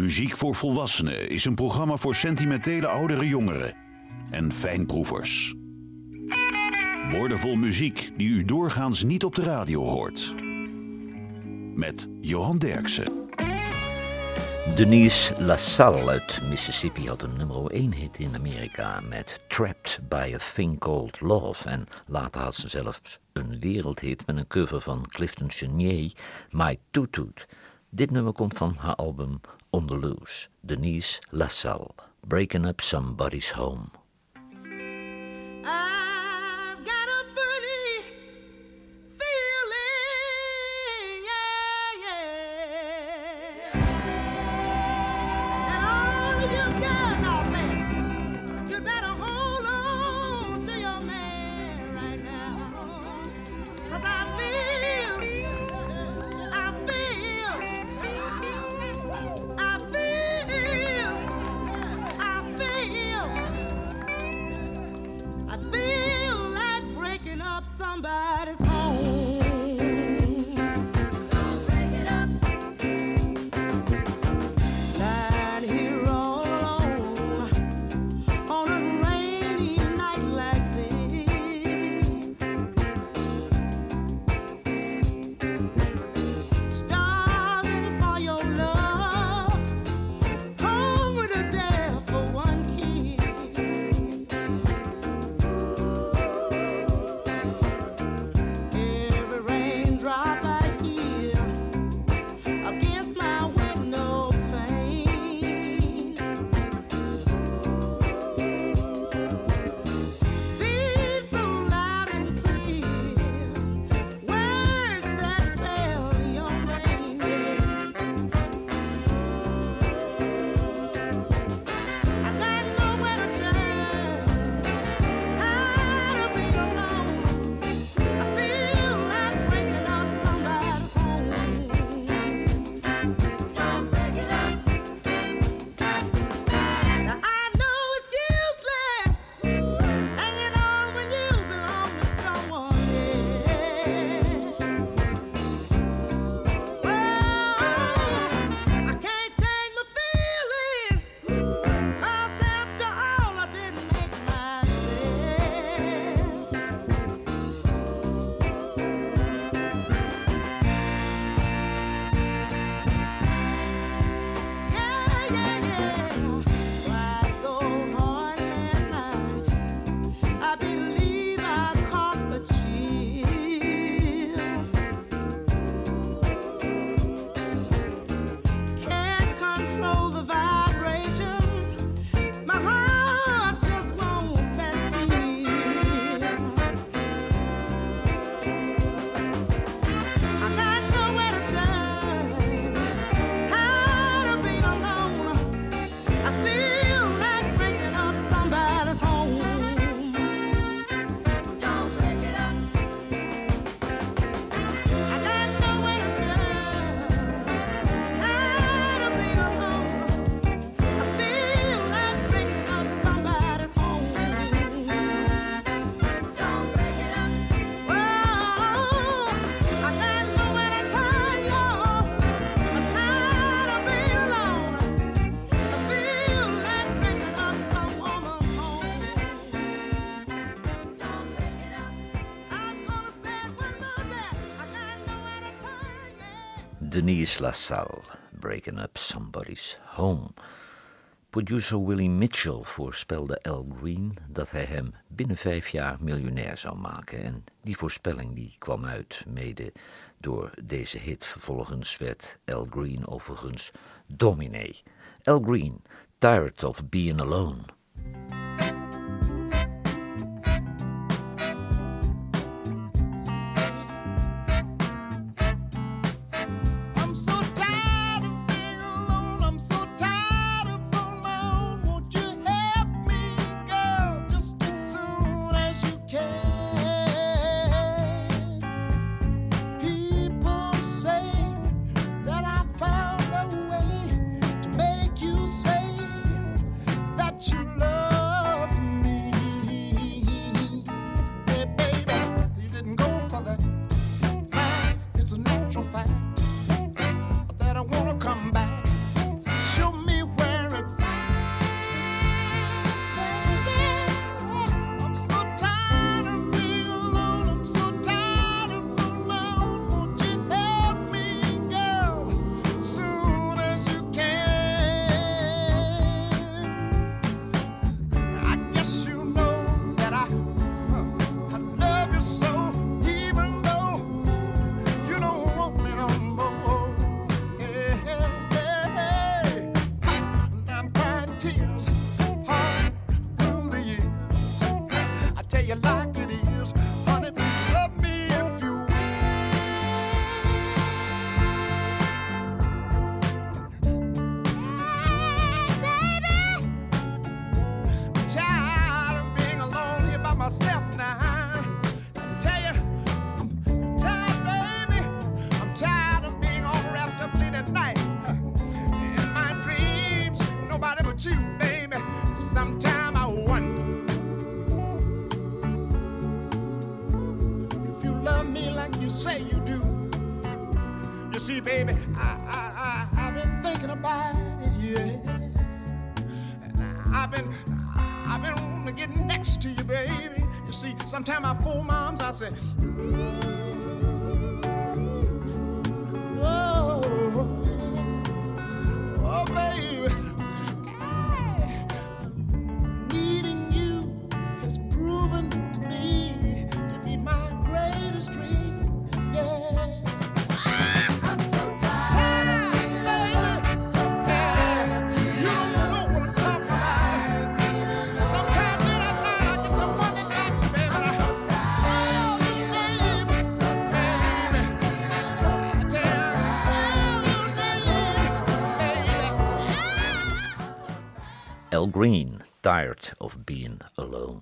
Muziek voor Volwassenen is een programma voor sentimentele oudere jongeren en fijnproevers. Woordenvol muziek die u doorgaans niet op de radio hoort. Met Johan Derksen. Denise LaSalle uit Mississippi had een nummer 1 hit in Amerika met Trapped by a Thing Called Love. En later had ze zelfs een wereldhit met een cover van Clifton Chenier, My Toot Toot. Dit nummer komt van haar album On the Loose. Denise LaSalle, Breaking Up Somebody's Home. LaSalle, Breaking Up Somebody's Home. Producer Willie Mitchell voorspelde Al Green dat hij hem binnen vijf jaar miljonair zou maken. En die voorspelling die kwam uit mede door deze hit. Vervolgens werd Al Green overigens dominee. Al Green, Tired of Being Alone. Sometimes I wonder if you love me like you say you do. You see, baby, I, I, I, have been thinking about it, yeah. And I, I've been, I've been wanting to get next to you, baby. You see, sometimes I fool moms. I say. Mm. Green, Tired of Being Alone.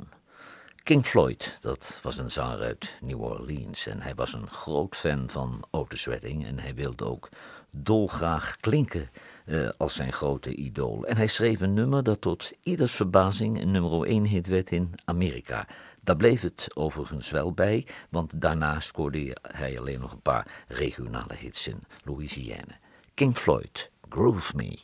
King Floyd, dat was een zanger uit New Orleans en hij was een groot fan van Otis Redding en hij wilde ook dolgraag klinken eh, als zijn grote idool. En hij schreef een nummer dat tot ieders verbazing een nummer 1 hit werd in Amerika. Daar bleef het overigens wel bij, want daarna scoorde hij alleen nog een paar regionale hits in Louisiana. King Floyd, Groove Me.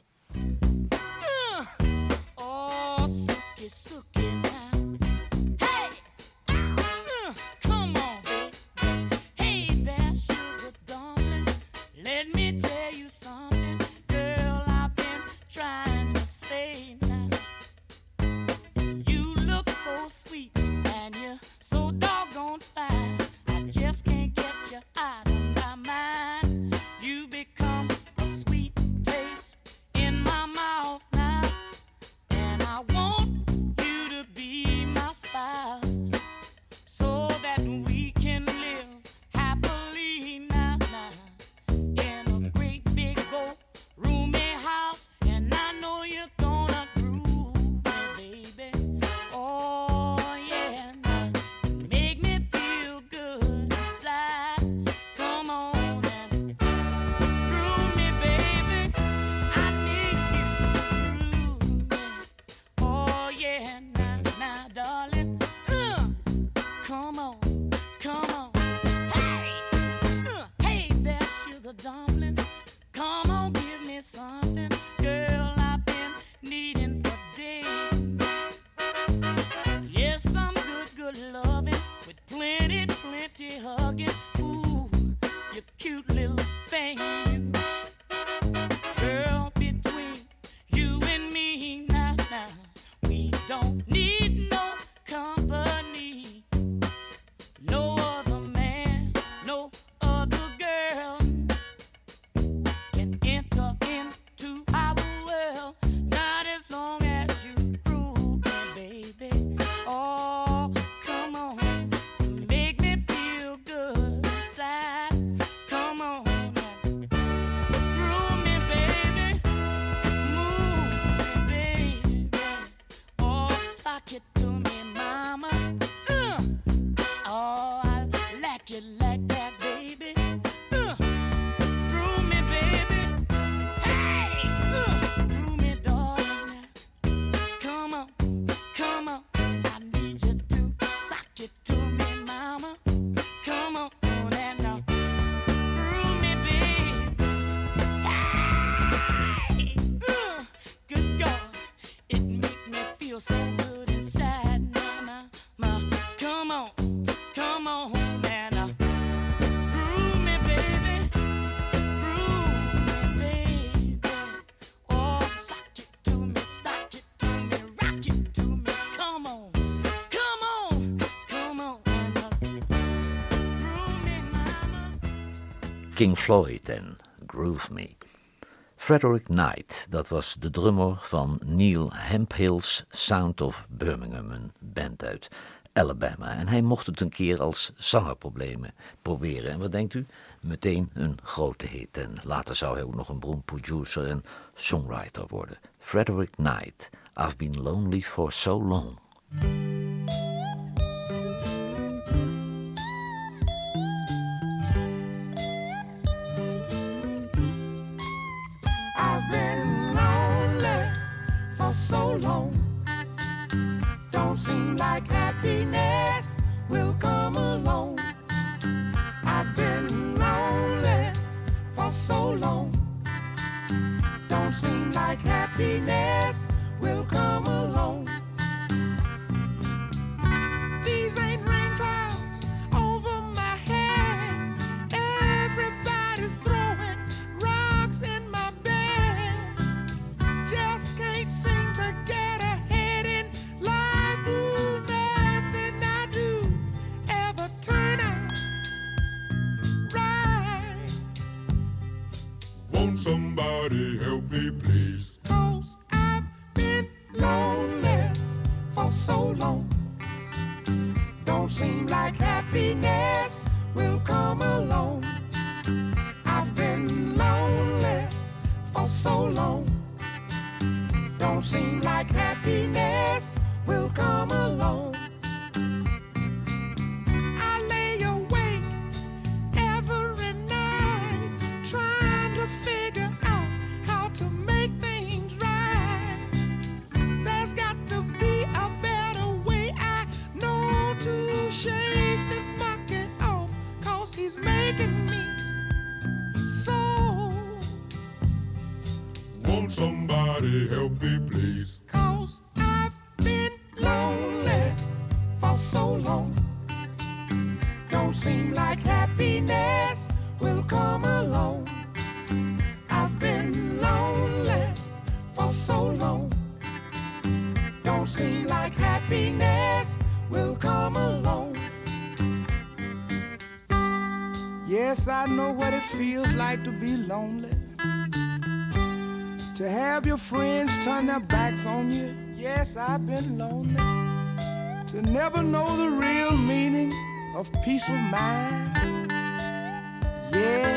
King Floyd en Groove Me. Frederick Knight, dat was de drummer van Neil Hemphill's Sound of Birmingham, een band uit Alabama. En hij mocht het een keer als zangerproblemen proberen. En wat denkt u? Meteen een grote hit. En later zou hij ook nog een beroemd producer en songwriter worden. Frederick Knight, I've been lonely for so long. Help me, please? Cause I've been lonely for so long. Don't seem like happiness will come along. I've been lonely for so long. Don't seem like happiness will come along. Yes, I know what it feels like to be lonely. Have your friends turn their backs on you. Yes, I've been lonely. To never know the real meaning of peace of mind. Yes.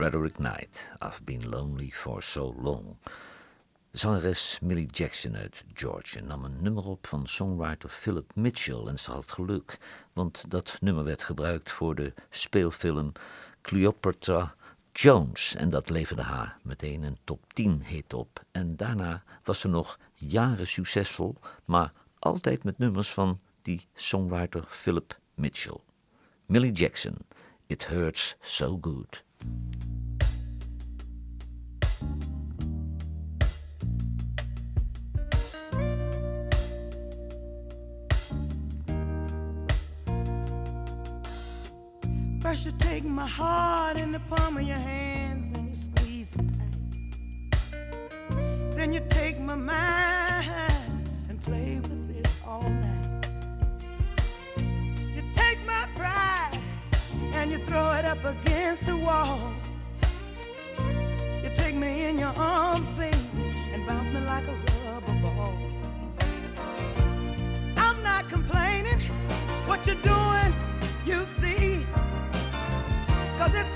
Frederick Knight, I've Been Lonely for So Long. Zangeres Millie Jackson uit Georgia nam een nummer op van songwriter Philip Mitchell en ze had geluk, want dat nummer werd gebruikt voor de speelfilm Cleopatra Jones en dat leverde haar meteen een top 10 hit op. En daarna was ze nog jaren succesvol, maar altijd met nummers van die songwriter Philip Mitchell. Millie Jackson, It Hurts So Good. First you take my heart in the palm of your hands and you squeeze it tight. Then you take my mind you throw it up against the wall. You take me in your arms, baby, and bounce me like a rubber ball. I'm not complaining. What you're doing, you see. Cause this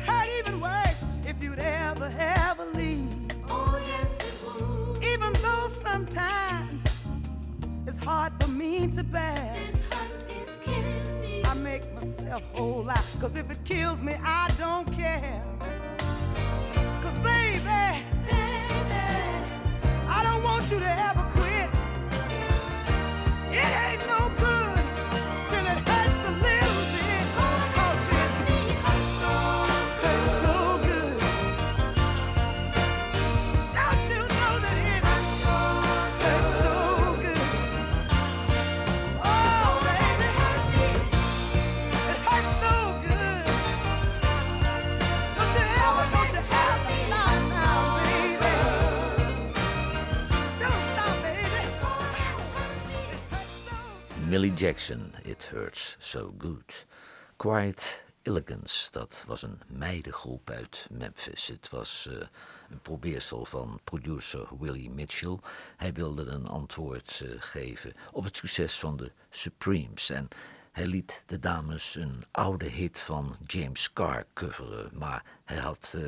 hurt even worse if you'd ever, ever leave. Oh, yes, it would. Even though sometimes it's hard for me to bear. This hurt is killing me. I make myself whole. Cause if it kills me, I don't care. Cause baby, Baby, I don't want you to ever Millie Jackson, It Hurts So Good. Quiet Elegance, dat was een meidengroep uit Memphis. Het was eh, een probeersel van producer Willie Mitchell. Hij wilde een antwoord eh, geven op het succes van de Supremes. En hij liet de dames een oude hit van James Carr coveren. Maar hij had eh,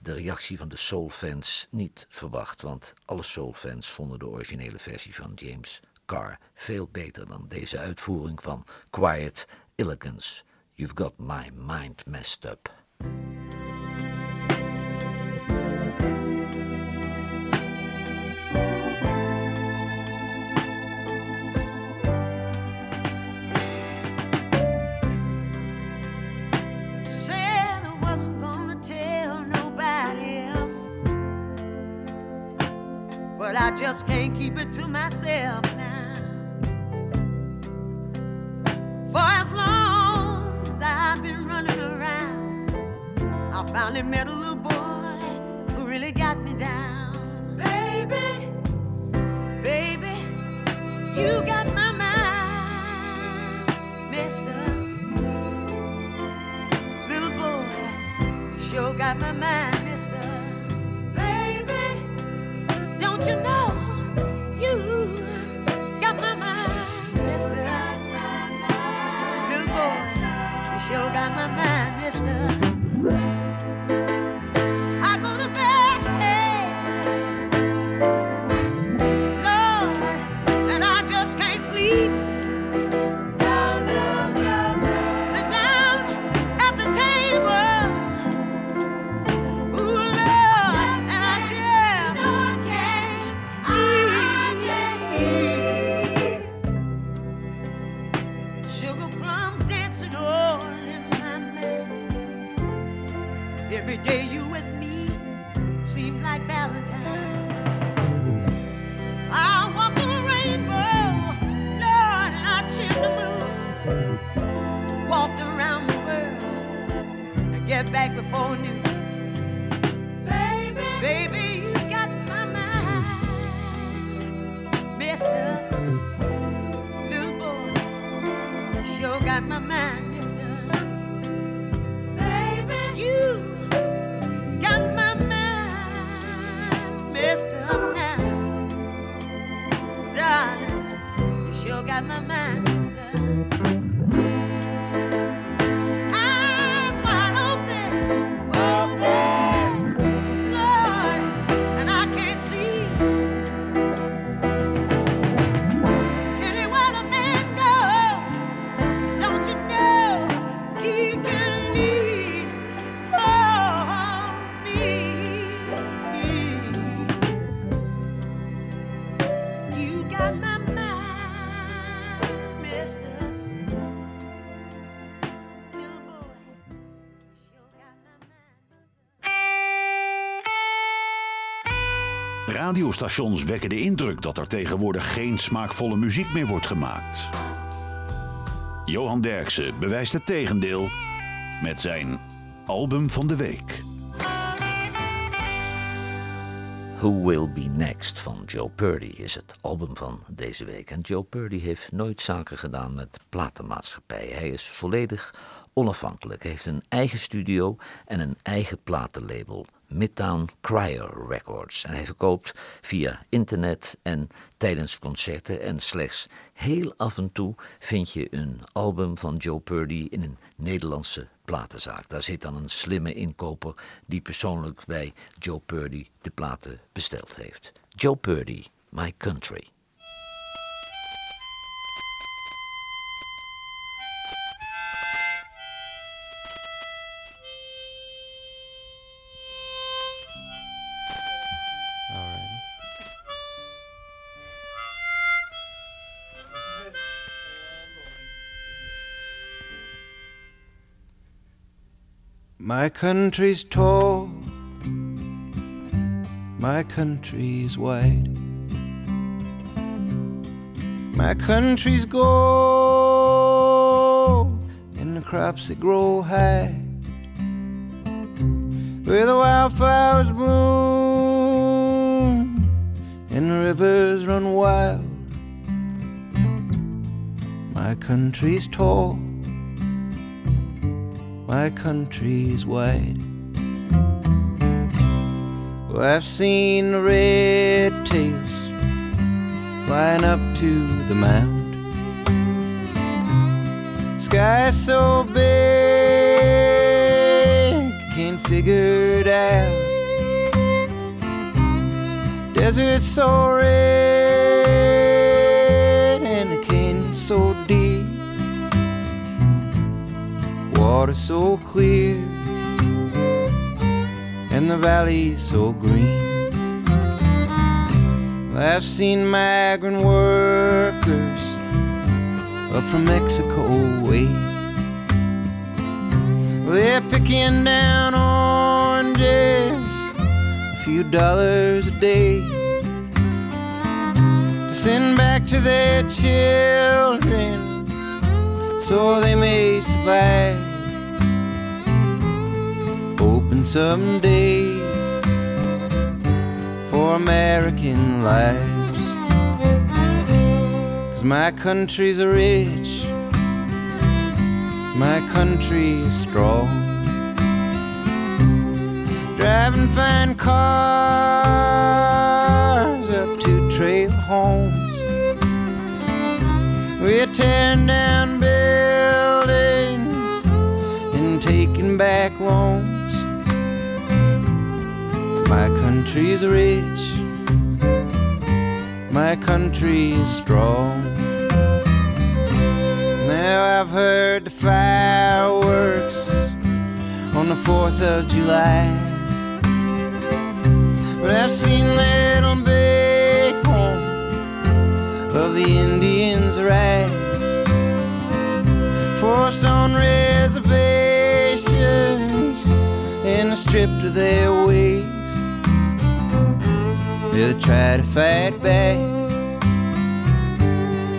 de reactie van de soulfans niet verwacht. Want alle soulfans vonden de originele versie van James Carr veel beter dan deze uitvoering van Quiet Elegance. You've got my mind messed up. I just can't keep it to myself met get back before noon. Radiostations wekken de indruk dat er tegenwoordig geen smaakvolle muziek meer wordt gemaakt. Johan Derksen bewijst het tegendeel met zijn album van de week. Who Will Be Next van Joe Purdy is het album van deze week. En Joe Purdy heeft nooit zaken gedaan met platenmaatschappijen. Hij is volledig onafhankelijk. Heeft een eigen studio en een eigen platenlabel, Midtown Crier Records. En hij verkoopt via internet en tijdens concerten. En slechts heel af en toe vind je een album van Joe Purdy in een Nederlandse platenzaak. Daar zit dan een slimme inkoper die persoonlijk bij Joe Purdy de platen besteld heeft. Joe Purdy, My Country. My country's tall, my country's wide. My country's gold, and the crops that grow high. Where the wildflowers bloom, and the rivers run wild. My country's tall my country's wide. Well, I've seen red tails flying up to the mound. Sky so big, can't figure it out. Desert so red, and the canyon so deep water so clear and the valley so green. I've seen migrant workers up from Mexico way. Well, They're picking down oranges, a few dollars a day to send back to their children so they may survive someday for American lives. Cause my country's rich, my country is strong. Driving fine cars up to trail homes. We're tearing down buildings and taking back loans. My country's rich, my country is strong. Now I've heard the fireworks on the 4th of July. But I've seen little big home of the Indians ride. Forced on reservations and stripped of their ways. They try to fight back,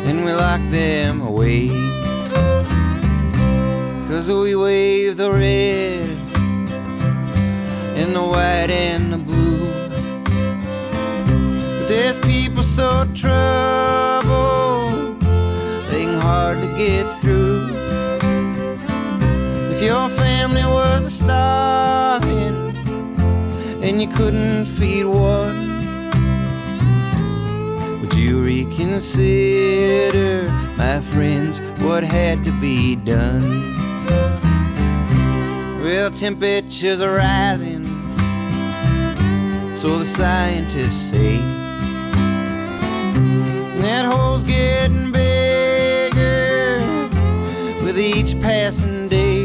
and we lock them away. Cause we wave the red, and the white, and the blue. But there's people so troubled, they can hardly get through. If your family was a starving, and you couldn't feed one, you reconsider, my friends, what had to be done? Well, temperatures are rising, so the scientists say. That hole's getting bigger with each passing day.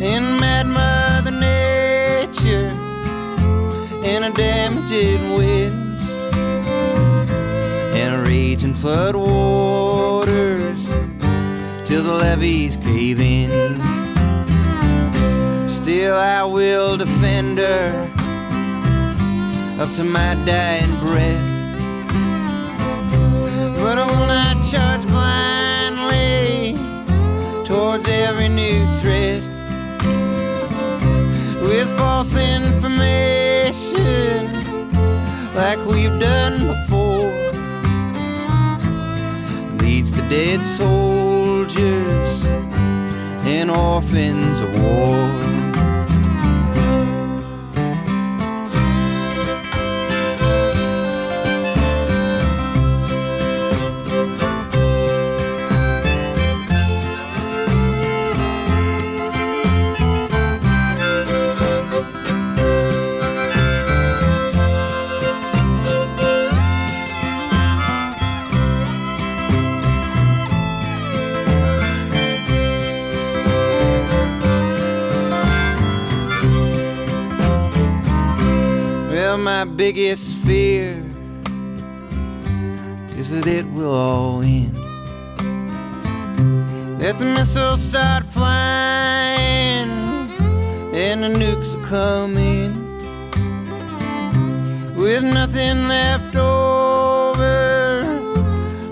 And Mad Mother Nature and a and a raging flood waters till the levees cave in. Still, I will defend her up to my dying breath. But I will not charge blindly towards every new threat with false information like we've done before. Dead soldiers and orphans of war. biggest fear is that it will all end. Let the missiles start flying, and the nukes will come in. With nothing left over,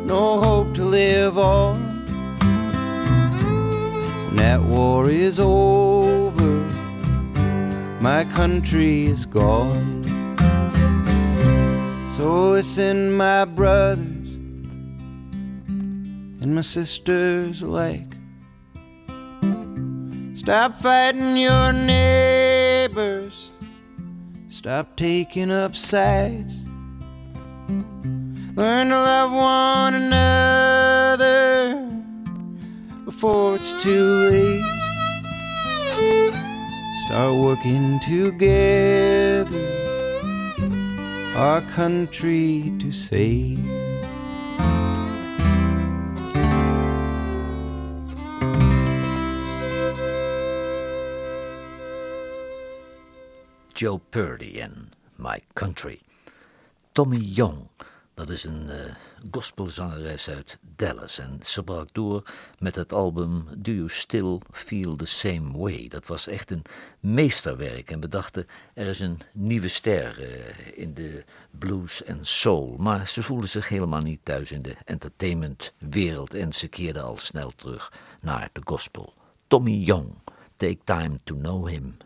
no hope to live on. When that war is over, my country is gone. So it's in my brothers and my sisters alike. Stop fighting your neighbors. Stop taking up sides. Learn to love one another before it's too late. Start working together our country to save. Joe Purdy and My Country. Tommie Young Dat is een eh, gospelzangeres uit Dallas. En ze brak door met het album Do You Still Feel the Same Way. Dat was echt een meesterwerk. En we dachten, er is een nieuwe ster eh, in de blues en soul. Maar ze voelde zich helemaal niet thuis in de entertainmentwereld. En ze keerde al snel terug naar de gospel. Tommy Young, Take Time to Know Him.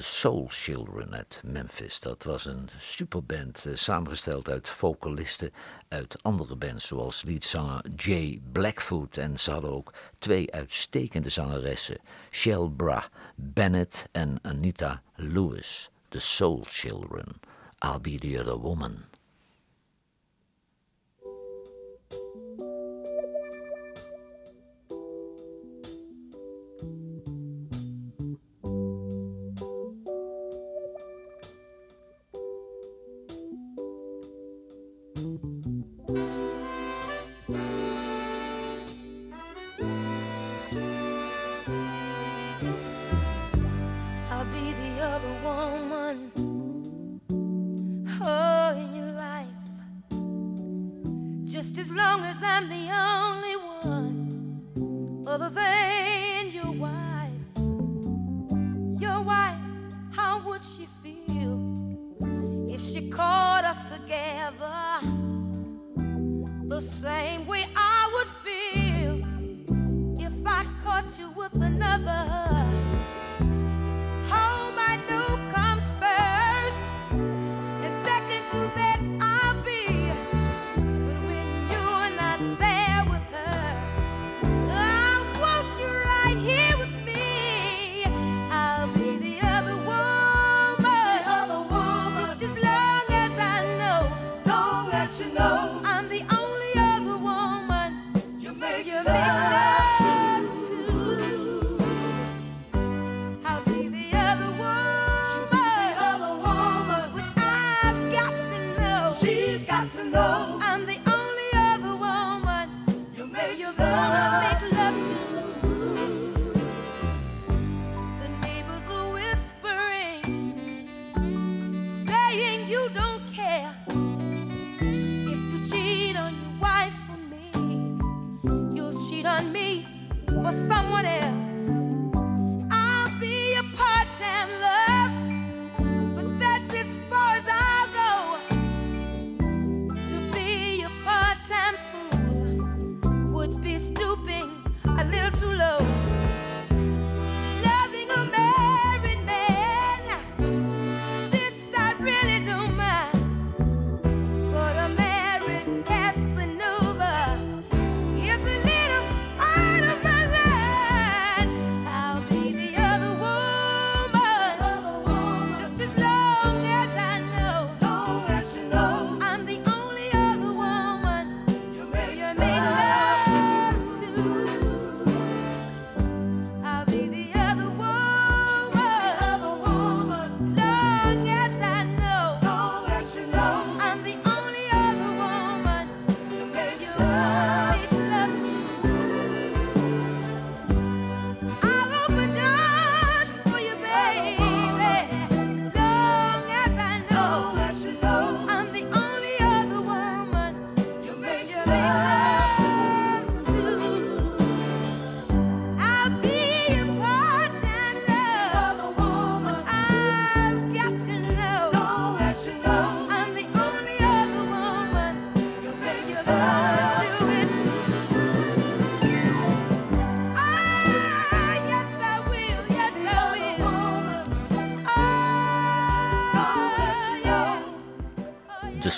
The Soul Children uit Memphis. Dat was een superband eh, samengesteld uit vocalisten uit andere bands, zoals liedzanger Jay Blackfoot. En ze hadden ook twee uitstekende zangeressen, Shelbra Bennett en Anita Lewis. The Soul Children. I'll be the other woman.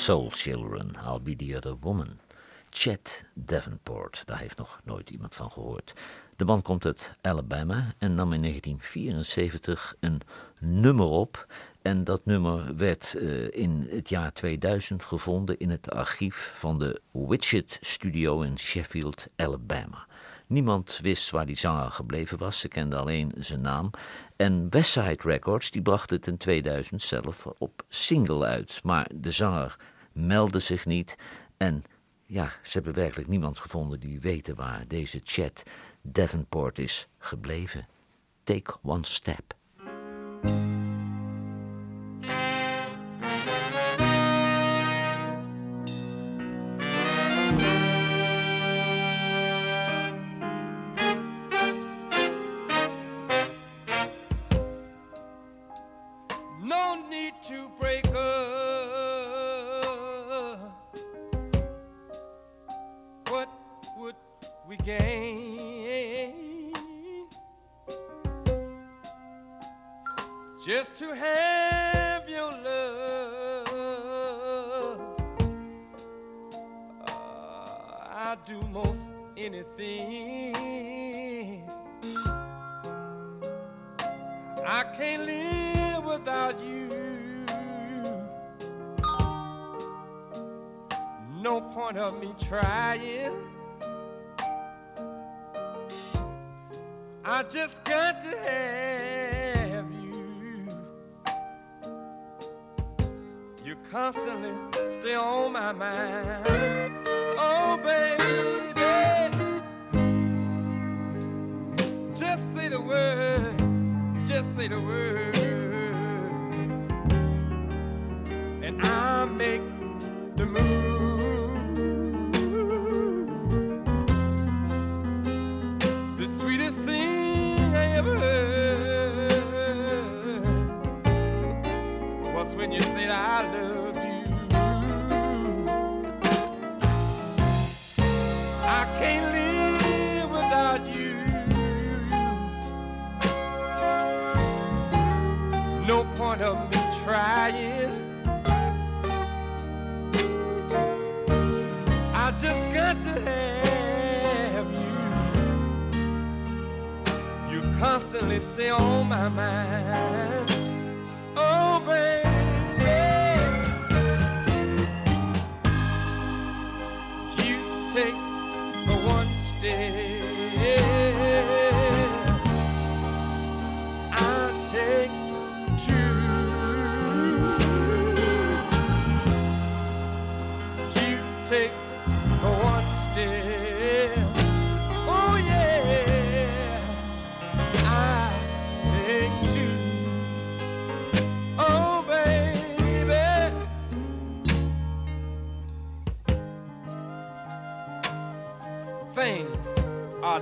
Soul Children, I'll Be The Other Woman. Chet Davenport, daar heeft nog nooit iemand van gehoord. De man komt uit Alabama en nam in 1974 een nummer op. En dat nummer werd eh, in het jaar 2000 gevonden in het archief van de Widget Studio in Sheffield, Alabama. Niemand wist waar die zanger gebleven was, ze kende alleen zijn naam. En Westside Records die bracht het in 2000 zelf op single uit. Maar de zanger meldde zich niet. En ja, ze hebben werkelijk niemand gevonden die weten waar deze chat Devonport is gebleven. Take one step. Just got to have I can't live without you. No point of me trying. I just got to have you. You constantly stay on my mind.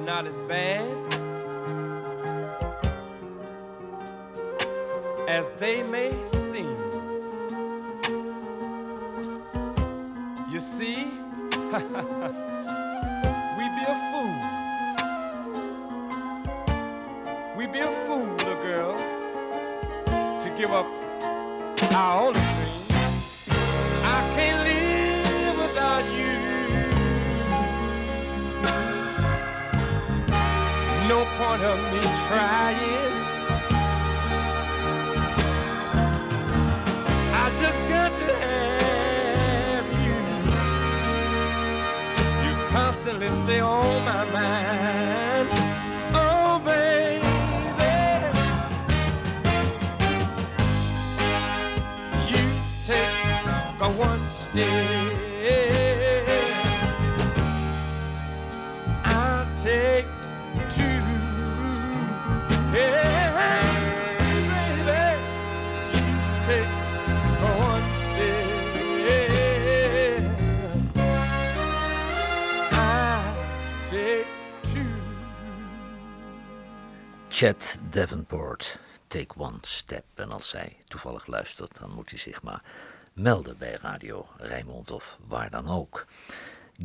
Are not as bad as they may seem. You see, we be a fool. We be a fool, little girl, to give up our only point of me trying. I just got to have you. You constantly stay on my mind. Oh, baby. You take the one step. Chet Davenport, Take One Step. En als zij toevallig luistert, dan moet hij zich maar melden bij Radio Rijnmond of waar dan ook.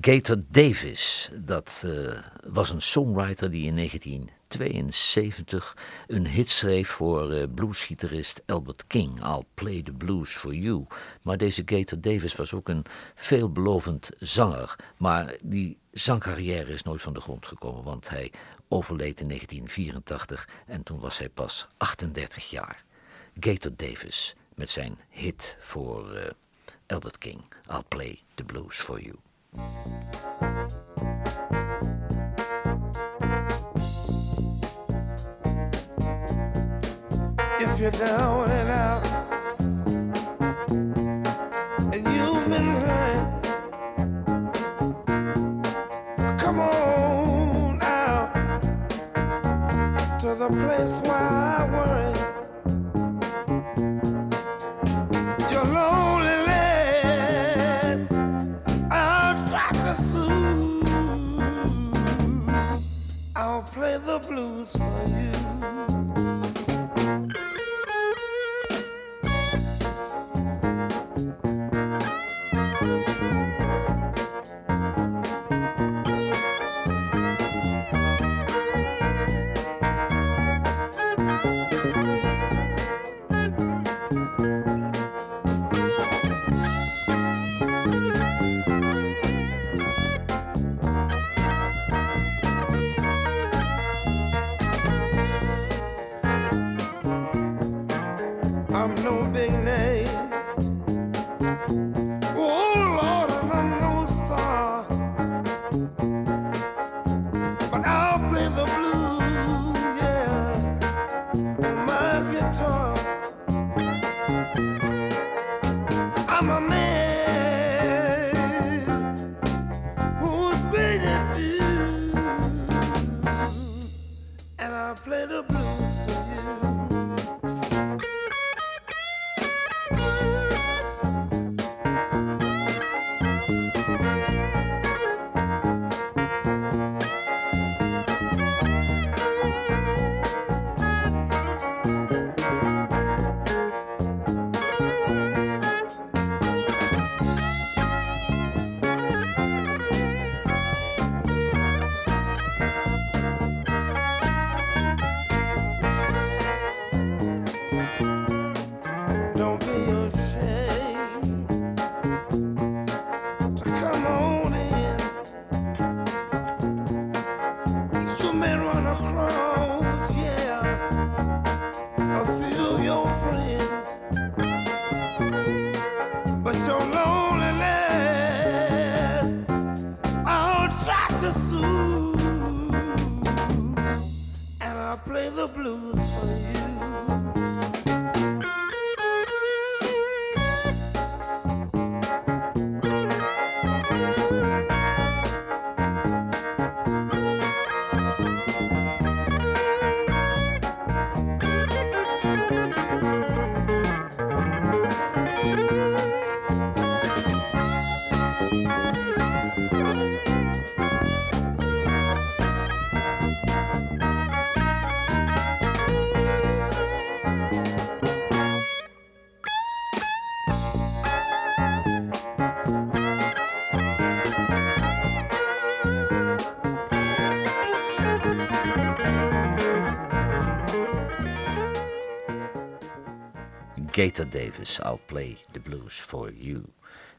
Gator Davis, dat eh, was een songwriter die in 1972 een hit schreef voor eh, bluesgitarist Albert King, I'll Play the Blues for You. Maar deze Gator Davis was ook een veelbelovend zanger, maar die zangcarrière is nooit van de grond gekomen, want hij overleed in 1984 en toen was hij pas 38 jaar. Gator Davis met zijn hit voor eh, Albert King, I'll Play the Blues for You. if you're down and out play Gator Davis, I'll Play the Blues for You.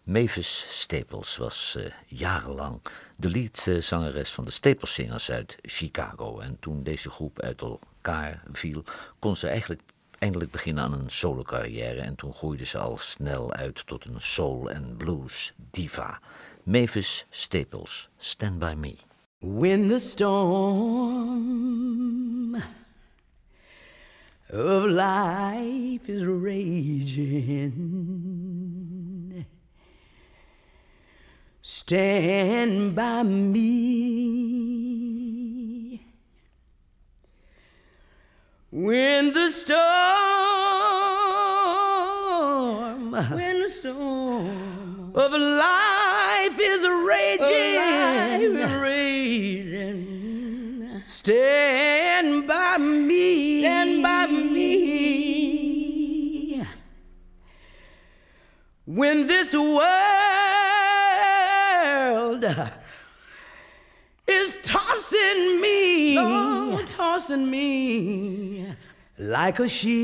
Mavis Staples was eh, jarenlang de leadzangeres van de Staples Singers uit Chicago. En toen deze groep uit elkaar viel, kon ze eigenlijk eindelijk beginnen aan een solo carrière. En toen groeide ze al snel uit tot een soul- en blues diva. Mavis Staples, Stand By Me. When the storm of life is raging, stand by me. When the storm, when the storm of life is raging, raging, stand by me, stand by me. When this world is tossing me, oh, tossing me like a ship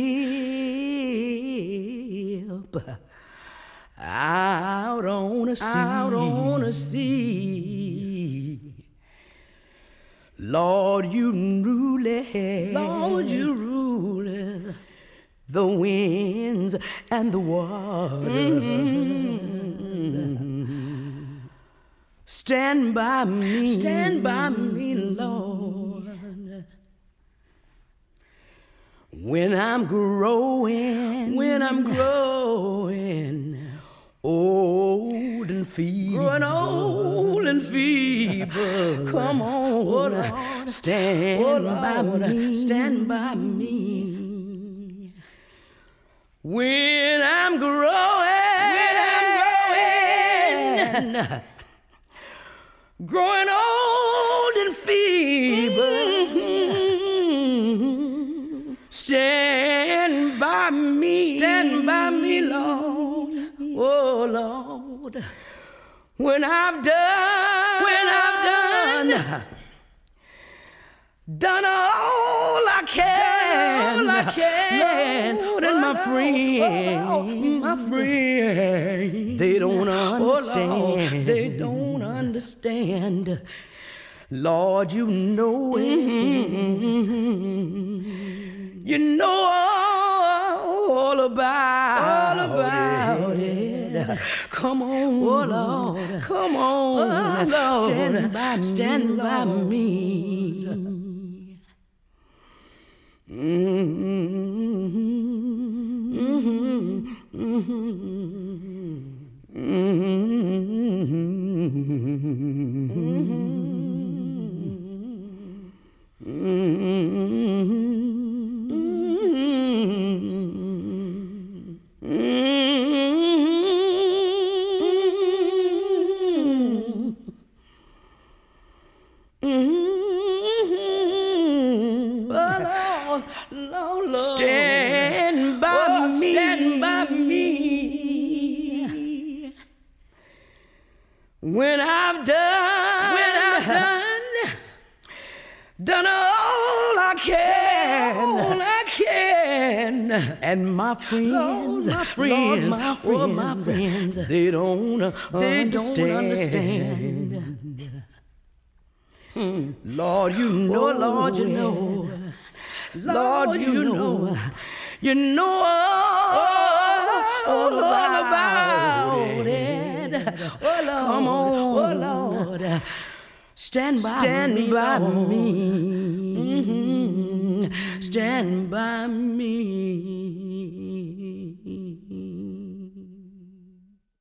out on a sea, out on a sea. Lord, you rule, Lord, you rule the winds and the water. Stand by me, stand by me, Lord. When I'm growing, when I'm growing old and feeble, growing old and feeble. Come on, stand by me, stand by me. When I'm growing, when I'm growing, growing old and feeble. Mm-hmm. Stand by me, stand by me, Lord. Oh Lord, when I've done, when I've done, done all I can, all I can, Lord, and my friend, my friend, they don't oh, understand, they don't understand. Lord, you know it. Mm-hmm. You know all all about, all about it. Come on, oh Lord, come on, oh Lord, stand by me, stand by me. Stand and my friends, my friends, my friends, oh, my friends, they don't, they understand. don't understand. Hmm. Lord, you know, oh, Lord, you know. Lord, you know, you know all, all about it. Oh, Lord, Come on, oh, Lord, stand by stand me, by me. Stand by me.